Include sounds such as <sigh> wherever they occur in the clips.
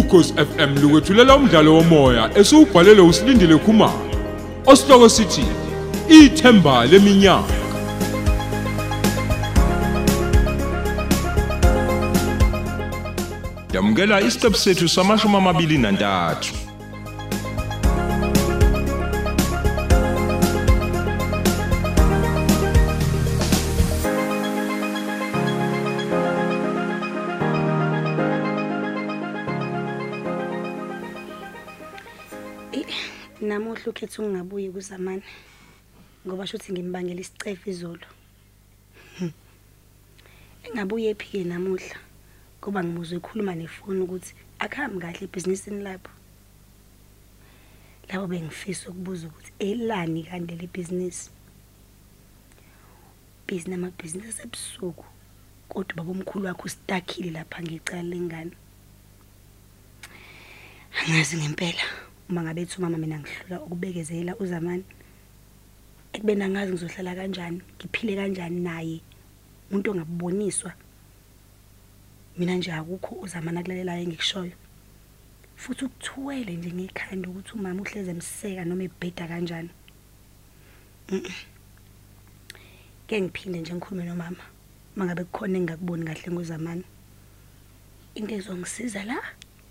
ukhosi FM lukwethulela umdlalo womoya esiubhalelwe usilindile Khumalo osihloko sithi ithemba leminyaka Yamukela isiqebu sethu samashumi amabili nantathu. Namuhla ukhetha ungabuyi kuzamani ngoba shothi ngimbangela isicefe izolo. Hmm. engabuye ephike namuhla ngoba ngimuzwe ekhuluma nefoni ukuthi akuhambi kahle ebhizinisini lapho. Labo bengifisa ukubuza ukuthi elani kanti le bhizinisi? Bhizinisi amabhizinisi asebusuku kodwa baba omkhulu wakho ustakile lapha ngecala lengane. Angazi ngempela. Uma ngabe ethi umama mina ngihlula ukubekezela uzamani. Ekubeni angazi ngizohlala kanjani ngiphile kanjani naye umuntu ongabuboniswa mina nje akukho uzamani akulelelayo engikushoyo. Futhi ukuthuwele nje ngekhanda ukuthi umama uhleze emseka noma ebheda kanjani. Mm-mm. ke ngiphinde nje ngikhulume nomama mangabe kukhona engingakuboni kahle ngozamani into ezongisiza la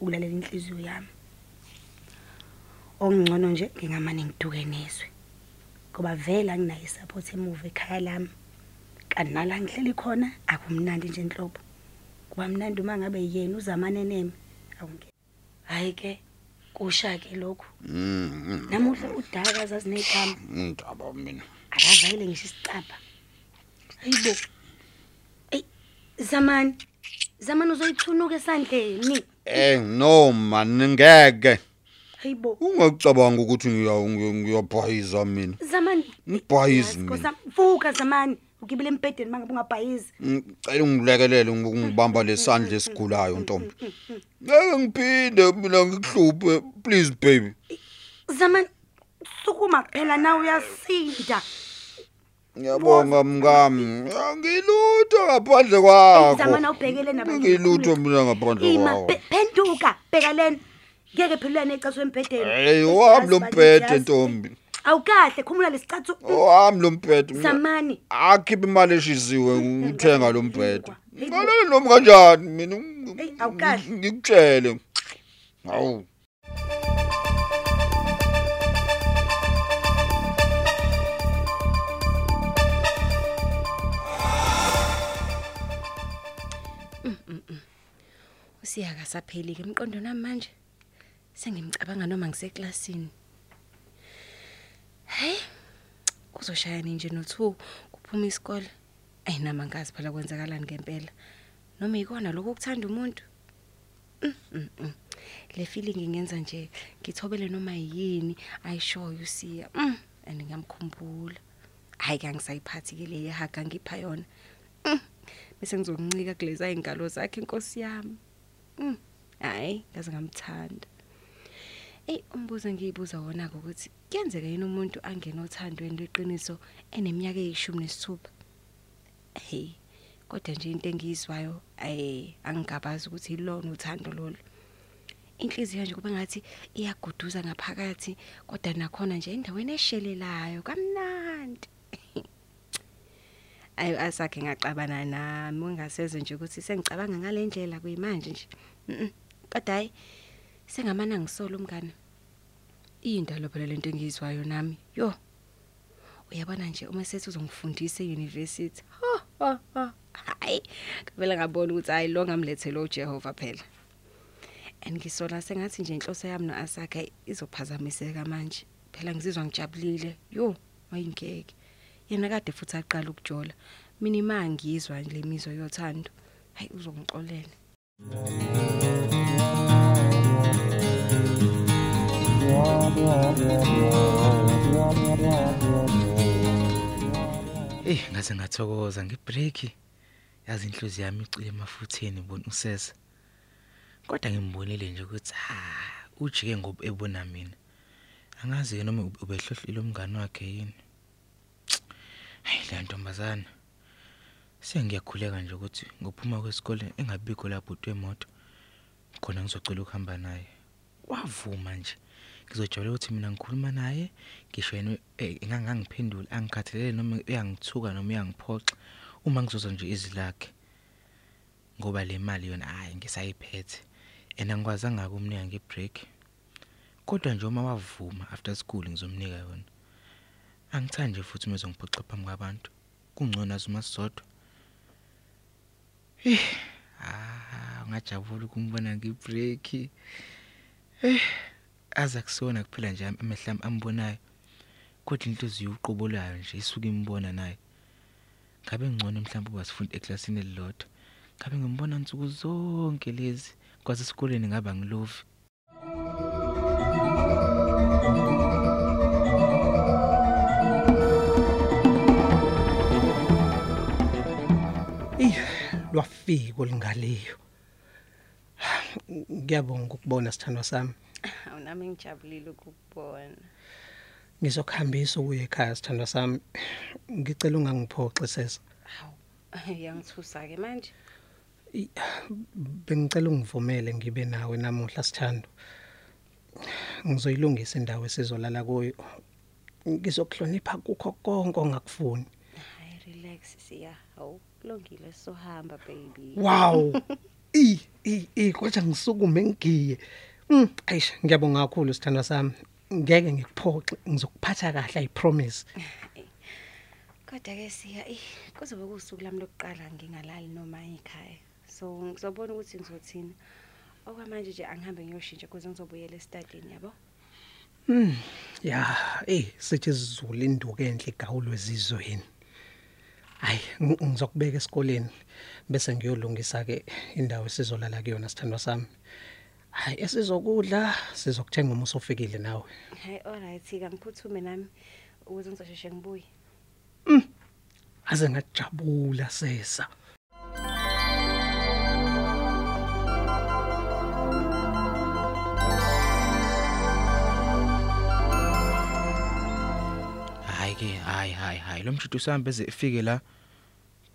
ukulalela inhliziyo yami. Okungcono nje ngingamane ngiduke nezwe ngoba vele anginayo support emuva ekhaya lami. Kanti nala ngihleli khona akumnandi nje enhlobo kuba mnandi uma ngabe yena uzamane nemi awungeke hayi ke kusha ke lokhu. Namuhla udaka zazinegama. Indaba mina. Akavayele ngisho isicapha hayibo ey zamani zamani uzoyithunuka esandleni? Eh no man ngeke. Hayibo. Ungacabanga ukuthi ngiya- ngiya- ngiyabhayiza mina? Zamani. Ngibhayizi Yazi, mina. Nkosi, vuka zamani. Ugibele embhedeni mangabe ungabhayizi ngicela ungilekelele ngibamba lesandla esigulayo ntombi. Ngeke ngiphinde mina ngikuhluphe please baby. Zamani sukuma phela nawe uyasinda. Ngiyabonga mngami. Ngilutho ngaphandle kwakho. Zamani awubhekele nabanye ngilutho mina ngaphandle ima kwakho. pe- phenduka bheka lena. Ngeke phela necathu embhedeni. Hey wami lo mbhede ntombi. Awukahle khumula lesicathu wami lo mbhede mina- zamani akhipha imali eshisiwe uthenga lo mbhede Hey, ngalelo noma kanjani mina Hey, awukahle. ngikutshele. Hawu. Usiyaka sapheli ke emqondo nami manje. Sengimcabanga noma ngiseklasini. Hey kuzoshaya nje no2 kuphuma isikole? Ayinama ngazi phela kwenzakalani ngempela. Noma ikona lokho ukuthanda umuntu? Le feeling ingenza nje ngithobele noma yini? Ayishoyo usiya mm and ngiyamkhumbula. Hayi kangisayiphathi ke le haga ngipha yona. Mm, bese ngizokuncika kulezi ayingalo zakhe inkosi yami. Mm, hayi ngaze ngamthanda. Ey umbuzo ngiyibuza wona ukuthi kuyenzeka yini umuntu angena othandweni leqiniso eneminyaka eyishumi nesithupha? Hey kodwa nje into engiyizwayo eh angigabazi ukuthi ilona uthando lolo inhliziyo nje kuba ngathi iyaguduza ngaphakathi kodwa nakhona nje endaweni eshelelayo kamnandi. <laughs> Ayi asakhe ngaxabana nami ungaseze nje ukuthi sengicabanga ngale ndlela kuyimanje nje. Mhm. kodwa hayi sengamana ngisola umngane indalo phela lento engiyizwayo nami. Yo uyabona nje uma sethi uzongifundisa euniversity ho ho ho hayi ngavela ngabona ukuthi hayi lo ngamlethela uJehova phela. Angisola sengathi nje inhloso yami noAsakha izophazamiseka manje. Phela ngizizwa ngijabulile. Yo mayingeke. Yena kade futhi aqala ukujola. Mina imangizwa le mizwa yothando. Hayi uzongixolela Eh ngaze ngathokoza ngebreak. Yazi inhliziyo yami icile emafutheni bona usesa. Kodwa ngimbonile nje ukuthi ha ujike ngoba ebona mina. Angazi yena noma ubehlohlile umngane wakhe yini. Hayi le ntombazana. Sengiyakhuleka nje ukuthi ngophuma kwesikole engabikho lapho utwe emoto. khona ngizocela ukuhamba naye wavuma nje. Ngizojabulela ukuthi mina ngikhuluma naye ngisho yena eh, engangangiphendula angikhathalele noma uyangithuka noma uyangiphoxa uma ngizoza nje izilakhe ngoba le mali yona hayi ngisayiphethe. And angikwazanga ukumnika ngebreak. Kodwa nje uma wavuma after school ngizomnika yona angithandi nje futhi umezongiphoxa phambi kwabantu. Kungcono azuma sisodwa. Eh ah ngajabula ukumbona ngebreak eh aza kusona kuphela nje amehla ami ambonayo. Kodwa inhliziyo uqobolayo nje isuka imbona naye ngabe ngcono mhlawumbe uba sifunda eklasini elilodwa? Ngabe ngimbona nsuku zonke lezi kwaze esikoleni ngaba ngilovi Ey, lwafika olingaleyo. Ngiyabonga ukubona sithandwa sami. awunami ngijabulile ukukubona Ngizokuhambisa ukuye ekhaya sithandwa sami. Ngicela ungangiphoxi sesa. hawu uyangithusa-ke manje Bengicela ungivumele ngibe nawe namuhla sithando. Ngizoyilungisa indawo esizolala kuyo. Ngizokuhlonipha kukho konke ongakufuni. hayi relax siya hawu kulungile sohamba baby Wow. <laughs> I i i kodwa ngisukume ngigiye. Mm, ayisha ngiyabonga kakhulu sithandwa sami. Ngeke ngikuphoxe ngizokuphatha kahle i promise. kodwa-ke siya eyi kuzobe kuwusuku lami lokuqala ngingalali noma ekhaya so ngizobona ukuthi ngizothini okwamanje nje angihambe ngiyoshintsha kuze ngizobuyela esitadini yabo Mm, ya, eh sithi izulu induku enhle igawulwe ezizweni. Hayi, ng- ngizokubeka esikoleni bese ngiyolungisa ke indawo esizolala kuyona sithandwa sami. Hayi, esizokudla sizokuthenga uma usofikile nawe. hayi alright-ke angiphuthume nami ukuze ngizosheshe ngibuye Aze ngajabula sesa. Ke hayi hayi hayi. Lo mshito usambe eze efike la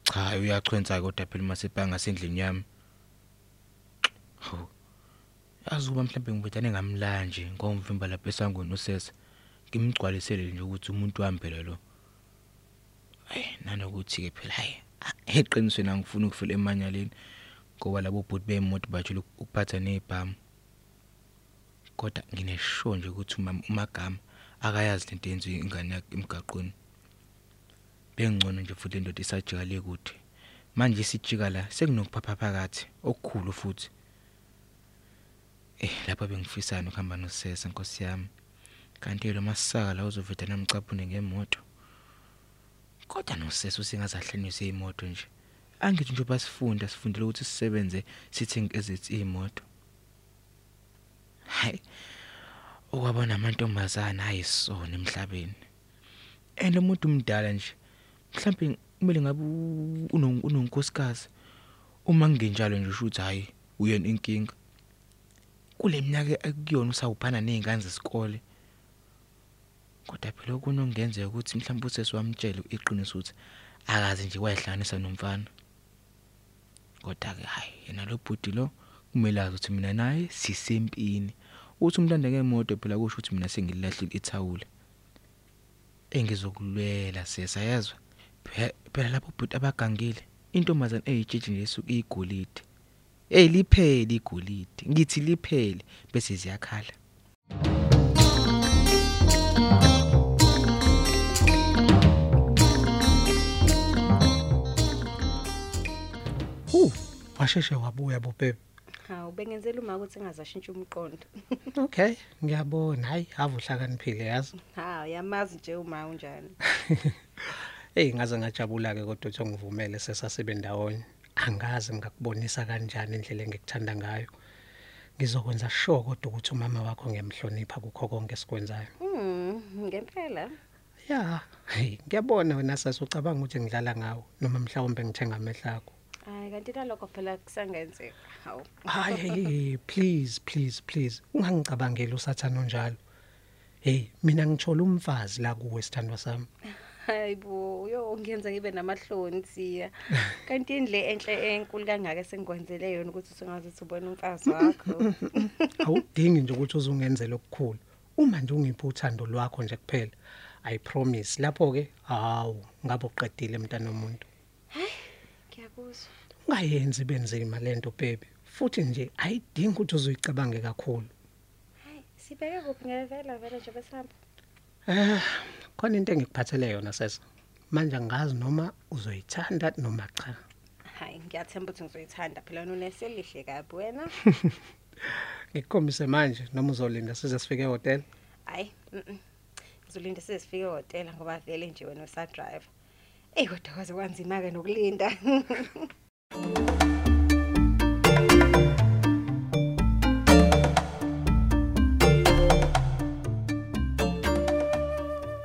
cha uyachwenza kodwa phela masebhanga sendlini yami. Ho azuba mhlambe ngibethane ngamlanje ngomvimba lapha esangweni usesa ngimgcwalisele nje ukuthi umuntu wambela lo. Hey nanokuthi ke phela hayi eqinisweni angifuni ukufela emanyaleni ngoba labo bhuti beemoto bajule ukuphatha nezibhamu kodwa nginesho nje ukuthi umama umagama akayazi lento yenziwe ingane yakhe emgaqweni. Bengcono nje futhi indoda isajika le kude manje isijika la sekunokuphapha phakathi okukhulu futhi. Eh lapha bengifisana ukuhamba nosesa nkosi yami. Kanti lo masaka la uzoveda namcaphune ngemoto. Kodwa nosesa usingazahlanyise imoto nje. Angithi nje basifunda sifundile ukuthi sisebenze sithenga ezithi imoto hayi okwabona amantombazana ayisona emhlabeni. And umuntu umdala nje mhlawumbe kumele ngabe unonkosikazi uma kungenjalo nje usho ukuthi hayi uyena inkinga. Kule minyaka ekuyona usawuphana nezingane zesikole kodwa phela okunongenzeka ukuthi mhlawumbe usesi wamtshela iqiniso ukuthi akazi nje wayehlanganisa nomfana. Kodwa ke hayi yena lo bhuti lo kumele azi ukuthi mina naye sisempini. Uthi umntanda ngemoto phela kusho ukuthi mina sengilahlile ithawula engizokulwela sesa yezwa Phe- phela lapho bhuti abagangile intombazana eyijiji nje esuka igolide hey liphele igolide. Ngithi liphele bese ziyakhala. Hu, washeshe wabuya bobebe. Hawu bengenzela uma ukuthi engazashintsha umqondo Okay, ngiyabona. Hayi, ave uhlakaniphile yazi. ha yamazi nje uma unjani <laughs> Hey, ngaze ngajabula ke kodwa uthi ngivumele sesasebe ndawonye. Angazi ngakubonisa kanjani indlela engikuthanda ngayo. Ngizokwenza sure kodwa ukuthi umama wakho ngiyamhlonipha kukho konke esikwenzayo. Hmm, ngempela Ya, hey, ngiyabona wena sasucabanga ukuthi ngidlala ngawo noma mhlawumbe ngithenga amehla akho. Hayi kanti nalokho phela kusangenzeka hawu Hayi, hey, please, please, please. Ungangicabangeli usathana onjalo. Hey, mina ngithola umfazi la kuwe sithandwa sami. Hayibo, yo ngiyenza ngibe namahlonzi ya. <laughs> Kanti indle enhle enkulu kangaka sengikwenzele yona ukuthi usungaze ubone umfazi wakho. <laughs> awudingi nje ukuthi uzungenzele okukhulu uma nje ungipha uthando lwakho nje kuphela i promise lapho ke hawu ngabe uqedile mntana womuntu Ngiyakuzwa. Ungayenzi benzima lento baby futhi nje ayidingi ukuthi uzoyicabange kakhulu Hayi, sibeke kuphi ngevela vele nje besihamba. eh khona into engikuphathele yona sesa manje angazi noma uzoyithanda noma cha Hayi, ngiyathemba ukuthi ngizoyithanda phela uneselihle kabi wena. <laughs> ngikukhombise manje noma uzolinda size sifike ehotel Hayi, mhm. Ngizolinda size sifike ehotela ngoba vele nje wena usa driver. Ey kodwa kwaze kwanzima ke nokulinda. <laughs>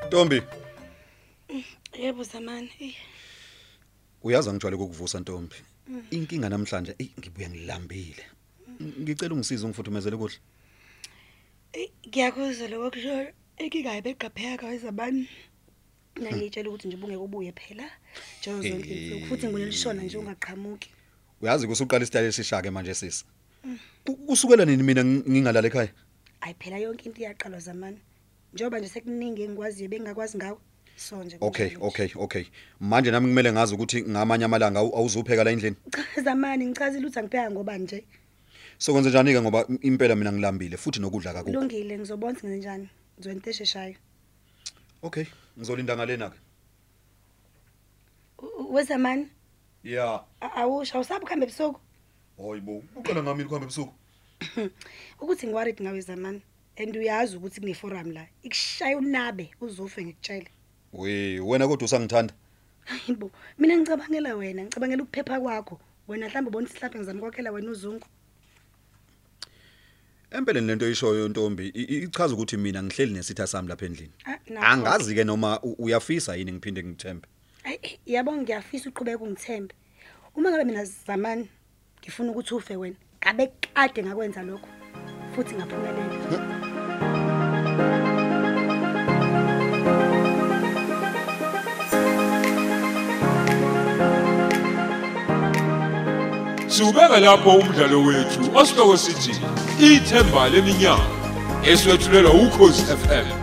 Ntombi, Yebo zamani. Ey, uyazi angijwayele ukukuvusa Ntombi. Inkinga namhlanje ey ngibuya ngilambile. Ngicela ungisize ungifuthumezele kuhle. ey, ngiyakuzwa lokho kusho inkinga beqapheka wezabani. Ngangitshela ukuthi nje ubungeke ubuye phela. Njengo zonke insuku futhi nginelishona nje ungaqhamuki. Uyazi kusuqala isitayile esishake manje sisi. Ku- Kusukela nini mina ng- ngingalala ekhaya? Ayi phela yonke into iyaqalwa zamani. Njengoba nje sekuningi engikwaziyo bengingakwazi ngawe. So nje. Okay, kunjalo nje. okay, okay. Manje nami kumele ngazi ukuthi ngamanye amalanga awu- awuzupheka la endlini. Cha zamani ngichazile ukuthi angipheka ngoba nje. Sokwenze njani ke ngoba impela mina ngilambile futhi nokudla kakukho. Kulungile ngizobona ukuthi ngenzenjani. Ngizwenta esheshayo. Okay, ngizolinda ngalena ke. U- u- Wezamani? Yeah. A- Awusha awusabe kuhambe ebusuku. Hayibo, uqala ngami ukuhamba ebusuku. <clears throat> ukuthi ngiworried ngawe zamani and uyazi ukuthi kune forum la ikushaya unabe uzofe ngikutshela We, wena kodwa usangithanda. hayibo mina ngicabangela wena ngicabangela ukuphepha kwakho wena mhlawumbe ubona isihlaphe ngizama ukwakhela wena uzungu Empeleni lento ishoyo Ntombi i- i- ichaza ukuthi mina ngihleli nesitha sami lapha endlini. Ah. Angazi ke noma uyafisa yini ngiphinde ngithembe. Ayi, yabo ngiyafisa uqhubeka ungithembe uma ngabe mina zamani ngifuna ukuthi ufe wena ngabe kade ngakwenza lokho futhi ngaphumelela Siubeka lapho umdlalo wethu osihloko sithi ithemba leminyaka eswetshulelwa ukhozi FM